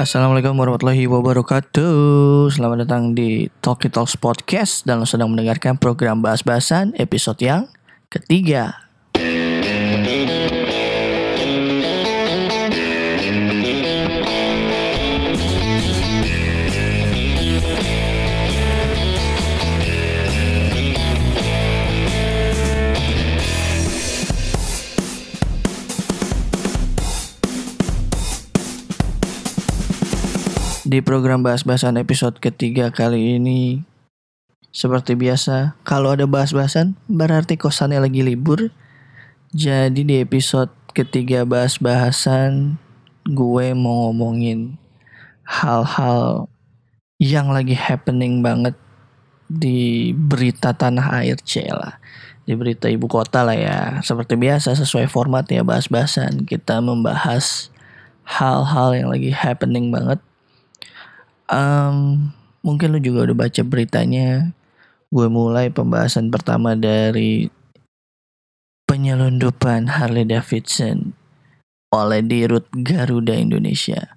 Assalamualaikum warahmatullahi wabarakatuh. Selamat datang di Talkie Talks Podcast Dan lo sedang mendengarkan program bahas-bahasan episode yang ketiga Di program bahas-bahasan episode ketiga kali ini Seperti biasa Kalau ada bahas-bahasan Berarti kosannya lagi libur. Jadi di episode ketiga bahas-bahasan Gue mau ngomongin Hal-hal Yang lagi happening banget Di berita tanah air Cela Di berita ibu kota lah ya. Seperti biasa sesuai format ya bahas-bahasan Kita membahas hal-hal yang lagi happening banget um, mungkin lu juga udah baca beritanya. Gue mulai pembahasan pertama dari penyelundupan Harley Davidson oleh Dirut Garuda Indonesia.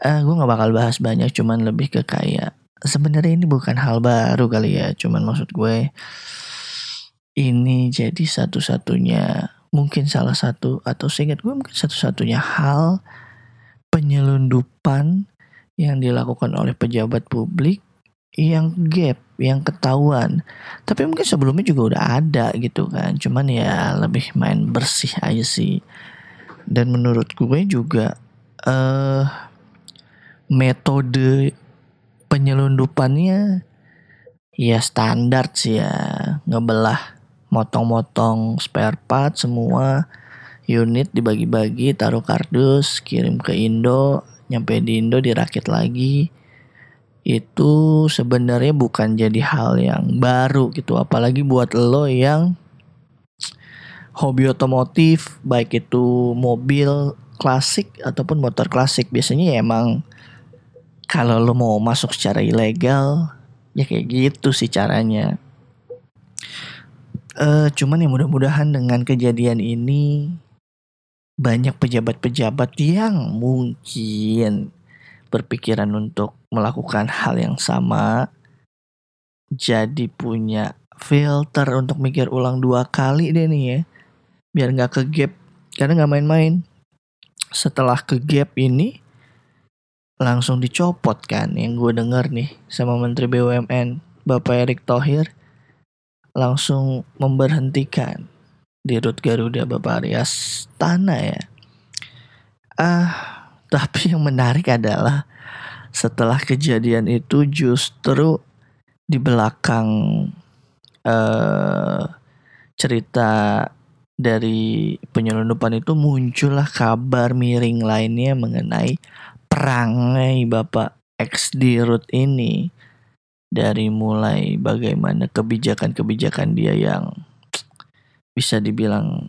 Uh, gue nggak bakal bahas banyak, cuman lebih ke kayak sebenarnya ini bukan hal baru kali ya, cuman maksud gue ini jadi satu-satunya mungkin salah satu atau seingat gue mungkin satu-satunya hal penyelundupan yang dilakukan oleh pejabat publik yang gap, yang ketahuan. Tapi mungkin sebelumnya juga udah ada gitu kan. Cuman ya lebih main bersih aja sih. Dan menurut gue juga eh uh, metode penyelundupannya ya standar sih ya. Ngebelah motong-motong spare part semua unit dibagi-bagi taruh kardus kirim ke Indo nyampe di Indo dirakit lagi. Itu sebenarnya bukan jadi hal yang baru gitu. Apalagi buat lo yang hobi otomotif baik itu mobil klasik ataupun motor klasik. Biasanya ya emang kalau lo mau masuk secara ilegal ya kayak gitu sih caranya. Uh, cuman ya mudah-mudahan dengan kejadian ini banyak pejabat-pejabat yang mungkin berpikiran untuk melakukan hal yang sama jadi punya filter untuk mikir ulang dua kali deh nih ya biar nggak ke gap karena nggak main-main. Setelah ke gap ini langsung dicopot kan yang gue denger nih sama Menteri BUMN Bapak Erick Thohir langsung memberhentikan di Rut Garuda Bapak Arias Tana ya. Ah, tapi yang menarik adalah setelah kejadian itu justru di belakang uh, cerita dari penyelundupan itu muncullah kabar miring lainnya mengenai perangai Bapak X di Rut ini dari mulai bagaimana kebijakan-kebijakan dia yang bisa dibilang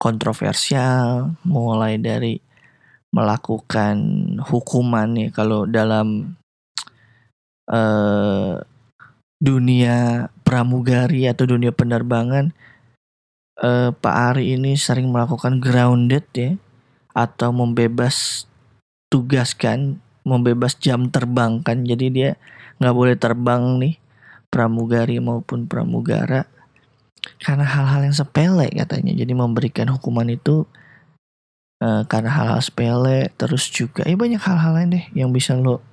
kontroversial mulai dari melakukan hukuman ya kalau dalam uh, dunia pramugari atau dunia penerbangan uh, Pak Ari ini sering melakukan grounded ya atau membebas tugaskan membebas jam terbang kan jadi dia nggak boleh terbang nih pramugari maupun pramugara karena hal-hal yang sepele katanya. Jadi memberikan hukuman itu uh, karena hal-hal sepele terus juga ya banyak hal-hal lain deh yang bisa lo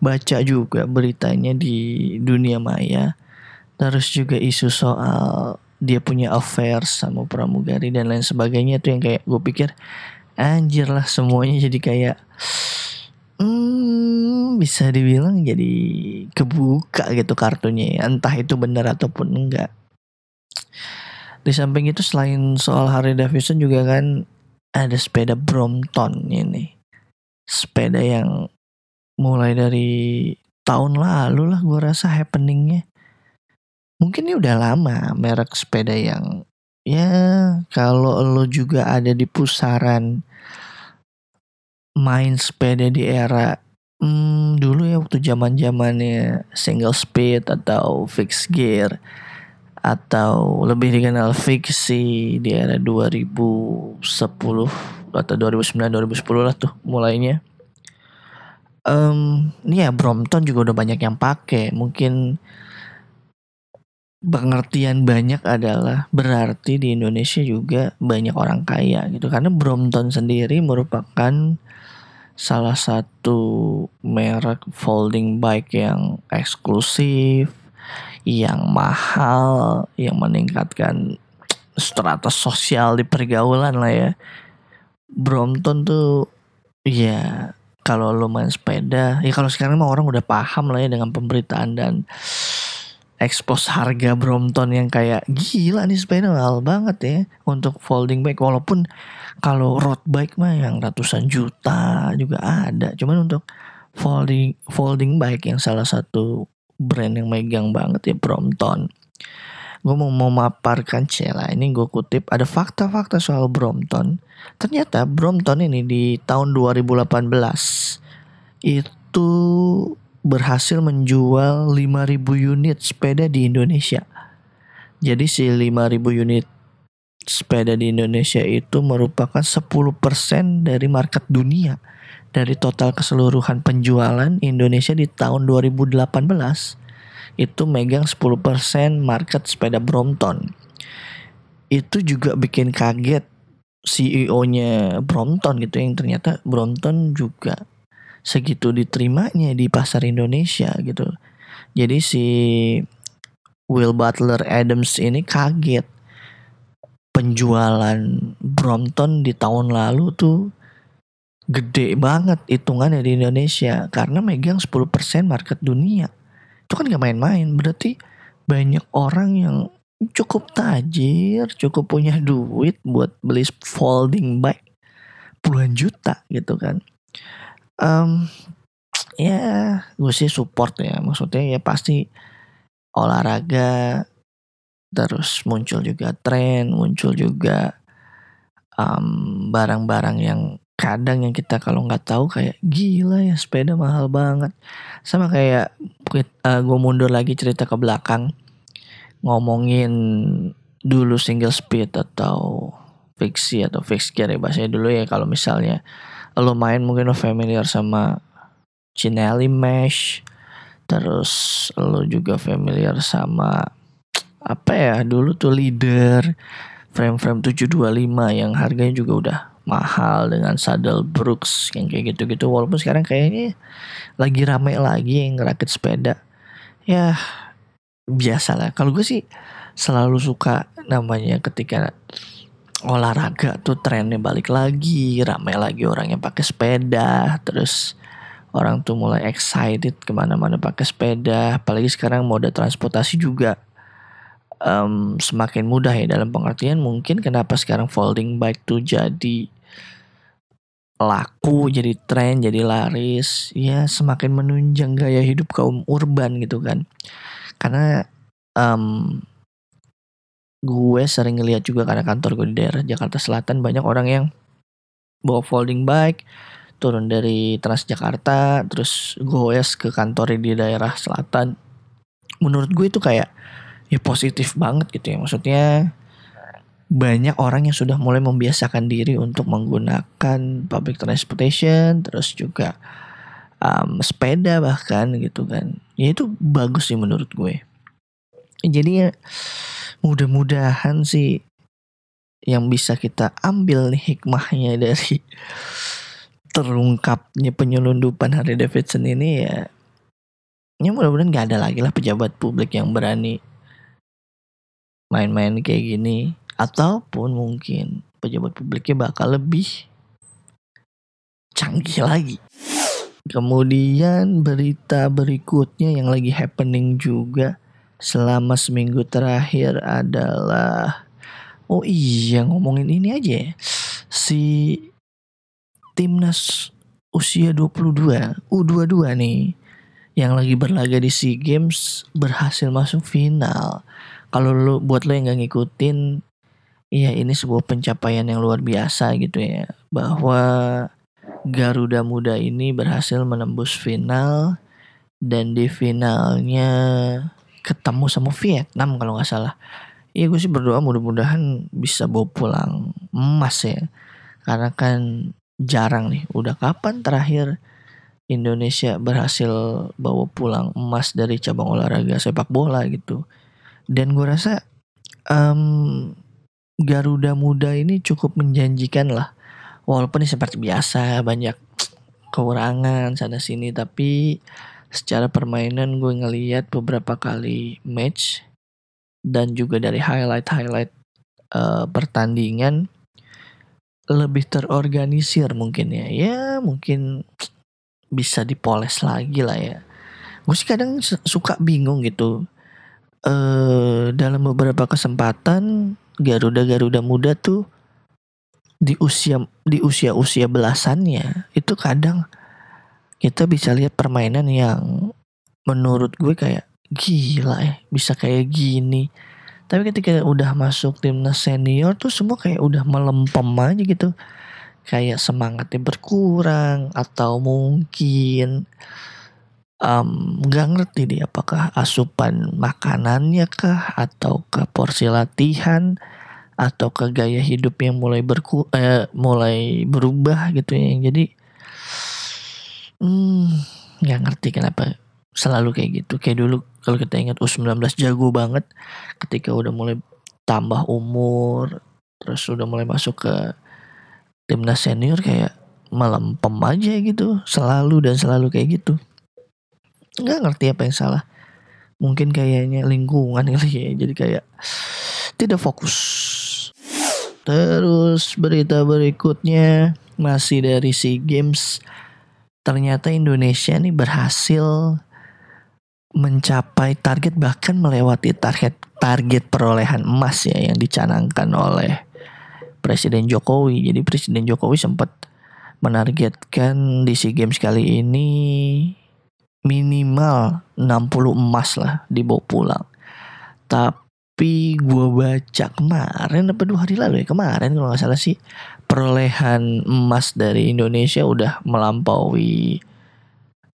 baca juga beritanya di dunia maya. Terus juga isu soal dia punya affair sama pramugari dan lain sebagainya tuh yang kayak gue pikir anjir lah semuanya jadi kayak hmm, bisa dibilang jadi kebuka gitu kartunya ya. entah itu benar ataupun enggak di samping itu selain soal Harley Davidson juga kan ada sepeda Brompton ini. Sepeda yang mulai dari tahun lalu lah gue rasa happeningnya. Mungkin ini udah lama merek sepeda yang ya kalau lo juga ada di pusaran main sepeda di era hmm, dulu ya waktu zaman zamannya single speed atau fixed gear atau lebih dikenal fiksi di era 2010 atau 2009 2010 lah tuh mulainya. Um, ini ya Brompton juga udah banyak yang pakai mungkin pengertian banyak adalah berarti di Indonesia juga banyak orang kaya gitu. Karena Brompton sendiri merupakan salah satu merek folding bike yang eksklusif, yang mahal, yang meningkatkan strata sosial di pergaulan lah ya. Brompton tuh ya kalau lo main sepeda, ya kalau sekarang mah orang udah paham lah ya dengan pemberitaan dan expose harga Brompton yang kayak gila nih sepeda mahal banget ya untuk folding bike walaupun kalau road bike mah yang ratusan juta juga ada cuman untuk folding folding bike yang salah satu brand yang megang banget ya Brompton gue mau memaparkan cela ini gue kutip ada fakta-fakta soal Brompton ternyata Brompton ini di tahun 2018 itu berhasil menjual 5000 unit sepeda di Indonesia. Jadi si 5000 unit sepeda di Indonesia itu merupakan 10% dari market dunia. Dari total keseluruhan penjualan Indonesia di tahun 2018 itu megang 10% market sepeda Brompton. Itu juga bikin kaget CEO-nya Brompton gitu yang ternyata Brompton juga segitu diterimanya di pasar Indonesia gitu. Jadi si Will Butler Adams ini kaget penjualan Brompton di tahun lalu tuh gede banget hitungannya di Indonesia karena megang 10% market dunia. Itu kan gak main-main, berarti banyak orang yang cukup tajir, cukup punya duit buat beli folding bike puluhan juta gitu kan um, ya gue sih support ya maksudnya ya pasti olahraga terus muncul juga tren muncul juga barang barang-barang yang kadang yang kita kalau nggak tahu kayak gila ya sepeda mahal banget. Sama kayak uh, eh, gue mundur lagi cerita ke belakang ngomongin dulu single speed atau fixie atau fixed gear ya bahasanya dulu ya kalau misalnya lo main mungkin lo familiar sama Cinelli Mesh terus lo juga familiar sama apa ya dulu tuh leader frame-frame 725 yang harganya juga udah mahal dengan saddle Brooks yang kayak gitu-gitu. Walaupun sekarang kayaknya lagi rame lagi yang ngerakit sepeda. Ya biasa lah kalau gue sih selalu suka namanya ketika olahraga tuh trennya balik lagi, ramai lagi orang yang pakai sepeda, terus orang tuh mulai excited ke mana-mana pakai sepeda, apalagi sekarang mode transportasi juga um, semakin mudah ya. Dalam pengertian mungkin kenapa sekarang folding bike tuh jadi laku, jadi tren, jadi laris, ya semakin menunjang gaya hidup kaum urban gitu kan, karena um, gue sering ngeliat juga karena kantor gue di daerah Jakarta Selatan banyak orang yang bawa folding bike turun dari Transjakarta terus goes ke kantor di daerah selatan. Menurut gue itu kayak ya positif banget gitu ya. Maksudnya banyak orang yang sudah mulai membiasakan diri untuk menggunakan public transportation terus juga um, sepeda bahkan gitu kan. Ya itu bagus sih menurut gue. Jadi ya mudah-mudahan sih yang bisa kita ambil nih hikmahnya dari terungkapnya penyelundupan Harley Davidson ini ya ya mudah-mudahan gak ada lagi lah pejabat publik yang berani main-main kayak gini ataupun mungkin pejabat publiknya bakal lebih canggih lagi kemudian berita berikutnya yang lagi happening juga selama seminggu terakhir adalah oh iya ngomongin ini aja ya. si timnas usia 22 U22 nih yang lagi berlaga di SEA Games berhasil masuk final. Kalau lo buat lo yang gak ngikutin, iya ini sebuah pencapaian yang luar biasa gitu ya. Bahwa Garuda Muda ini berhasil menembus final dan di finalnya ketemu sama Vietnam kalau nggak salah. Iya gue sih berdoa mudah-mudahan bisa bawa pulang emas ya. Karena kan jarang nih. Udah kapan terakhir Indonesia berhasil bawa pulang emas dari cabang olahraga sepak bola gitu. Dan gue rasa um, Garuda Muda ini cukup menjanjikan lah. Walaupun seperti biasa banyak kekurangan sana sini tapi secara permainan gue ngeliat beberapa kali match dan juga dari highlight-highlight uh, pertandingan lebih terorganisir mungkin ya. Ya mungkin bisa dipoles lagi lah ya. Gue sih kadang suka bingung gitu. Eh dalam beberapa kesempatan Garuda-Garuda muda tuh di usia di usia-usia belasannya itu kadang kita bisa lihat permainan yang menurut gue kayak gila ya bisa kayak gini. Tapi ketika udah masuk timnas senior tuh semua kayak udah melempem aja gitu. Kayak semangatnya berkurang atau mungkin um, ngerti deh apakah asupan makanannya kah atau ke porsi latihan atau ke gaya hidup yang mulai berku eh, mulai berubah gitu ya. Jadi hmm nggak ngerti kenapa selalu kayak gitu. Kayak dulu kalau kita ingat U19 jago banget ketika udah mulai tambah umur terus udah mulai masuk ke timnas senior kayak melempem aja gitu selalu dan selalu kayak gitu nggak ngerti apa yang salah. Mungkin kayaknya lingkungan kali ya jadi kayak tidak fokus. Terus berita berikutnya masih dari SEA Games. Ternyata Indonesia nih berhasil mencapai target bahkan melewati target target perolehan emas ya yang dicanangkan oleh Presiden Jokowi. Jadi Presiden Jokowi sempat menargetkan di SEA Games kali ini minimal 60 emas lah dibawa pulang. Tapi gue baca kemarin apa dua hari lalu ya kemarin kalau nggak salah sih perolehan emas dari Indonesia udah melampaui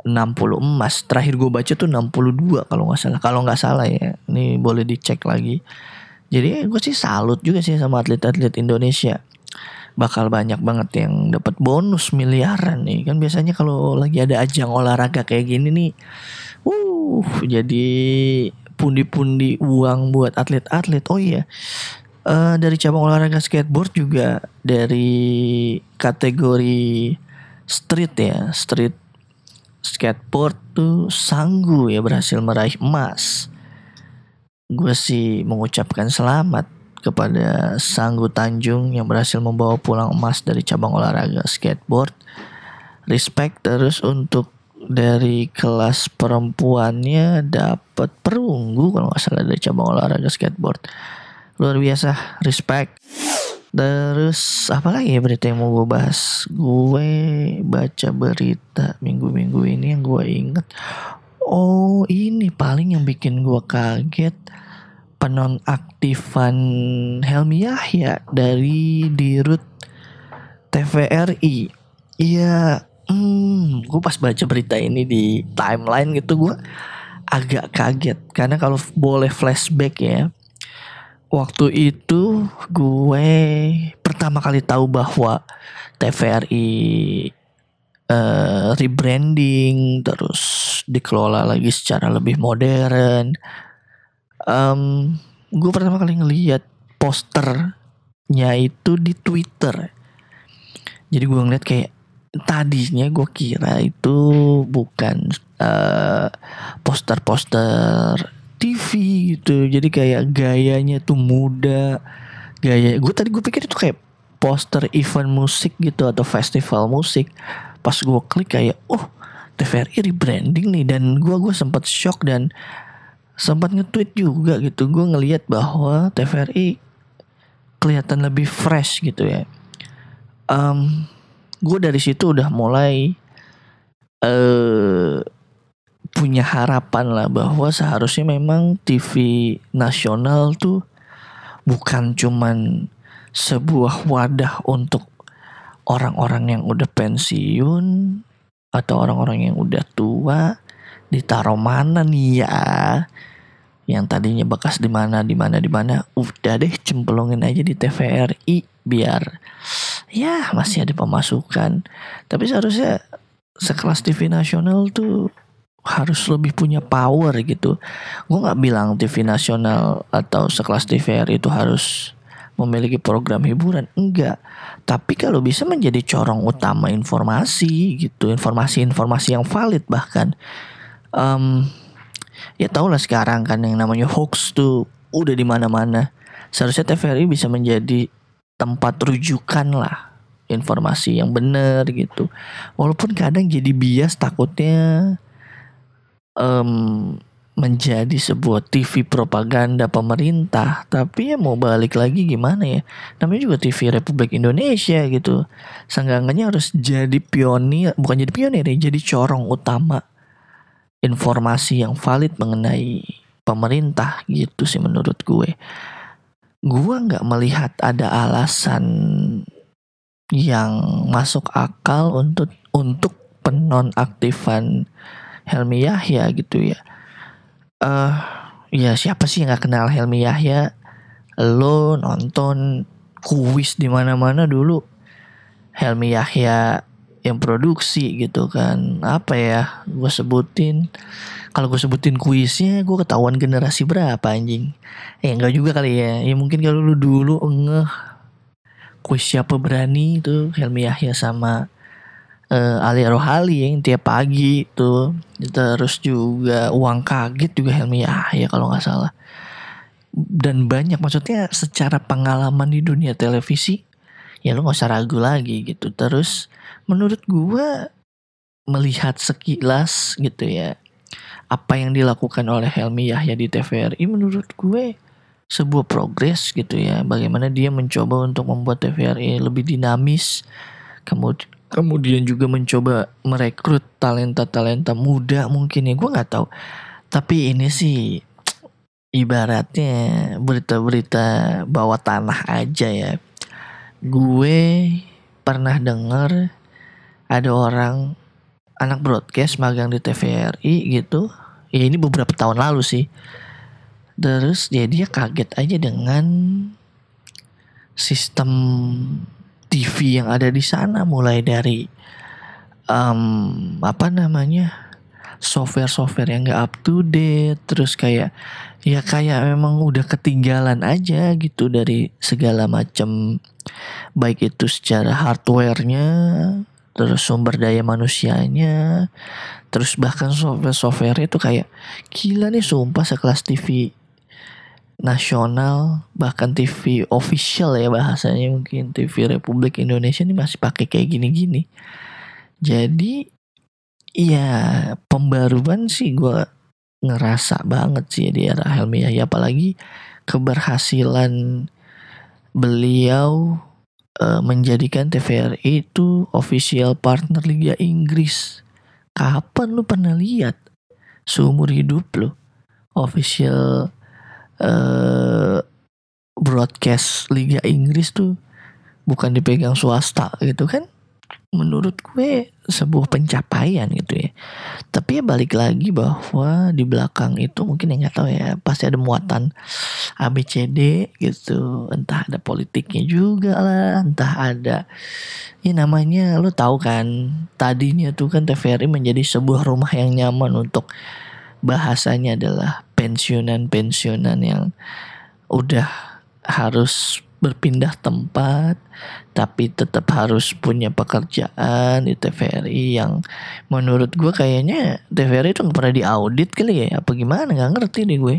60 emas. Terakhir gue baca tuh 62 kalau nggak salah. Kalau nggak salah ya, ini boleh dicek lagi. Jadi gue sih salut juga sih sama atlet-atlet Indonesia. Bakal banyak banget yang dapat bonus miliaran nih. Kan biasanya kalau lagi ada ajang olahraga kayak gini nih, uh jadi pundi-pundi uang buat atlet-atlet. Oh iya. Uh, dari cabang olahraga skateboard juga dari kategori street ya, street skateboard tuh Sanggu ya berhasil meraih emas gue sih mengucapkan selamat kepada Sanggu Tanjung yang berhasil membawa pulang emas dari cabang olahraga skateboard. Respect terus untuk dari kelas perempuannya dapat perunggu kalau nggak salah dari cabang olahraga skateboard. Luar biasa, respect. Terus apa lagi ya berita yang mau gue bahas? Gue baca berita minggu-minggu ini yang gue inget. Oh ini paling yang bikin gue kaget penonaktifan Helmi Yahya dari Dirut TVRI. Iya, hmm, gue pas baca berita ini di timeline gitu gue agak kaget karena kalau boleh flashback ya waktu itu gue pertama kali tahu bahwa TVRI uh, rebranding terus dikelola lagi secara lebih modern. Um, gue pertama kali ngeliat posternya itu di Twitter. Jadi gue ngeliat kayak tadinya gue kira itu bukan uh, poster-poster TV gitu. Jadi kayak gayanya tuh muda. Gaya gue tadi gue pikir itu kayak poster event musik gitu atau festival musik pas gue klik kayak oh TVRI rebranding nih dan gue gue sempat shock dan sempat nge-tweet juga gitu. Gue ngelihat bahwa TVRI kelihatan lebih fresh gitu ya. Um, gue dari situ udah mulai uh, punya harapan lah bahwa seharusnya memang TV nasional tuh bukan cuman sebuah wadah untuk orang-orang yang udah pensiun atau orang-orang yang udah tua ditaruh mana nih ya yang tadinya bekas di mana di mana di mana udah deh cemplungin aja di TVRI biar ya masih ada pemasukan tapi seharusnya sekelas TV nasional tuh harus lebih punya power gitu. Gue nggak bilang TV nasional atau sekelas TVRI itu harus memiliki program hiburan, enggak. Tapi kalau bisa menjadi corong utama informasi gitu, informasi-informasi yang valid bahkan. Um, ya tau lah sekarang kan yang namanya hoax tuh udah di mana-mana. Seharusnya TVRI bisa menjadi tempat rujukan lah informasi yang benar gitu. Walaupun kadang jadi bias takutnya um, menjadi sebuah TV propaganda pemerintah tapi ya mau balik lagi gimana ya namanya juga TV Republik Indonesia gitu seenggaknya harus jadi pionir bukan jadi pionir ya jadi corong utama informasi yang valid mengenai pemerintah gitu sih menurut gue gue nggak melihat ada alasan yang masuk akal untuk untuk penonaktifan Helmi Yahya gitu ya. Eh uh, ya siapa sih yang gak kenal Helmi Yahya? Lo nonton kuis di mana-mana dulu. Helmi Yahya yang produksi gitu kan. Apa ya gue sebutin. Kalau gue sebutin kuisnya gue ketahuan generasi berapa anjing. Eh enggak juga kali ya. Ya mungkin kalau lu dulu ngeh. Kuis siapa berani itu Helmi Yahya sama uh, Ali Rohali yang tiap pagi tuh terus juga uang kaget juga Helmi ya kalau nggak salah. Dan banyak maksudnya secara pengalaman di dunia televisi ya lo nggak usah ragu lagi gitu. Terus menurut gua melihat sekilas gitu ya apa yang dilakukan oleh Helmi Yahya di TVRI menurut gue sebuah progres gitu ya. Bagaimana dia mencoba untuk membuat TVRI lebih dinamis kemudian kemudian juga mencoba merekrut talenta-talenta muda mungkin ya gue nggak tahu. Tapi ini sih ibaratnya berita-berita bawah tanah aja ya. Gue pernah dengar ada orang anak broadcast magang di TVRI gitu. Ya ini beberapa tahun lalu sih. Terus dia dia kaget aja dengan sistem TV yang ada di sana. Mulai dari um, apa namanya software-software yang gak up to date terus kayak ya kayak memang udah ketinggalan aja gitu dari segala macam baik itu secara hardwarenya terus sumber daya manusianya terus bahkan software-software itu kayak gila nih sumpah sekelas TV nasional bahkan TV official ya bahasanya mungkin TV Republik Indonesia ini masih pakai kayak gini-gini. Jadi ya pembaruan sih gue ngerasa banget sih di era Helmi ya apalagi keberhasilan beliau uh, menjadikan TVRI itu official partner Liga Inggris. Kapan lu pernah lihat? Seumur hidup lu. Official uh, broadcast Liga Inggris tuh bukan dipegang swasta gitu kan? Menurut gue sebuah pencapaian gitu ya tapi ya balik lagi bahwa di belakang itu mungkin yang nggak tahu ya pasti ada muatan ABCD gitu. Entah ada politiknya juga lah entah ada ya namanya lo tahu kan tadinya tuh kan TVRI menjadi sebuah rumah yang nyaman untuk bahasanya adalah pensiunan-pensiunan yang udah harus berpindah tempat tapi tetap harus punya pekerjaan di TVRI yang menurut gue kayaknya TVRI itu nggak pernah diaudit kali ya apa gimana? Nggak ngerti nih gue.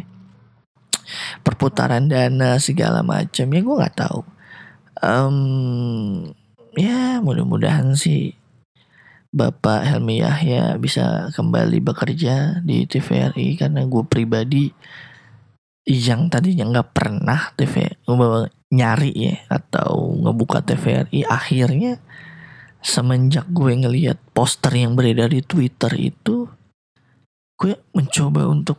Perputaran dana segala macam ya gue nggak tahu. Um, ya mudah-mudahan sih Bapak Helmi Yahya bisa kembali bekerja di TVRI karena gue pribadi yang tadinya nggak pernah TV nyari ya atau ngebuka TVRI akhirnya semenjak gue ngelihat poster yang beredar di Twitter itu gue mencoba untuk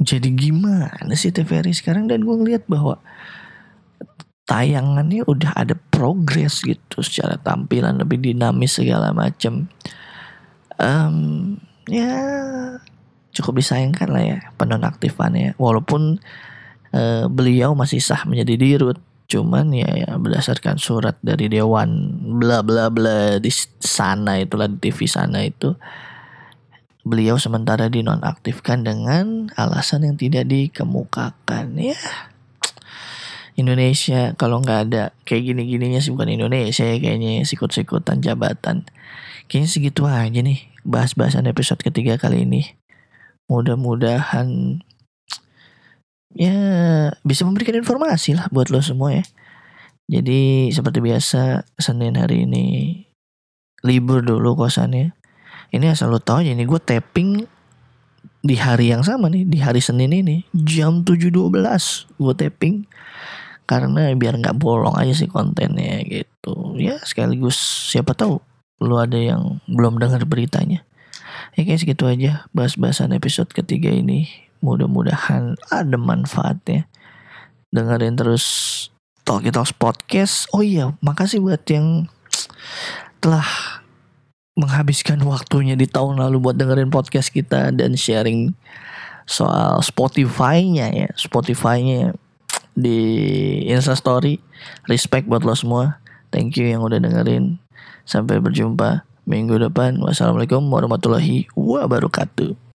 jadi gimana sih TVRI sekarang? Dan gue ngeliat bahwa tayangannya udah ada progres gitu secara tampilan lebih dinamis segala macam um, ya cukup disayangkan lah ya penonaktifannya. Walaupun uh, beliau masih sah menjadi dirut Cuman ya, ya berdasarkan surat dari dewan bla bla bla di sana itulah di TV sana itu beliau sementara dinonaktifkan dengan alasan yang tidak dikemukakan ya. Indonesia kalau nggak ada kayak gini-gininya sih bukan Indonesia ya kayaknya sikut-sikutan jabatan. Kayaknya segitu aja nih bahas-bahasan episode ketiga kali ini. Mudah-mudahan ya bisa memberikan informasi lah buat lo semua ya. Jadi seperti biasa Senin hari ini libur dulu kosannya. Ini asal lo tau aja nih gue tapping di hari yang sama nih di hari Senin ini jam 7.12 gue tapping karena biar nggak bolong aja sih kontennya gitu ya sekaligus siapa tahu lo ada yang belum dengar beritanya ya kayak segitu aja bahas-bahasan episode ketiga ini mudah-mudahan ada manfaatnya. Dengerin terus Talkie Talks Podcast. Oh iya makasih buat yang telah menghabiskan waktunya di tahun lalu buat dengerin podcast kita dan sharing soal Spotify-nya ya. Spotify-nya di Insta Story respect buat lo semua. Thank you yang udah dengerin. Sampai berjumpa minggu depan. Wassalamualaikum warahmatullahi wabarakatuh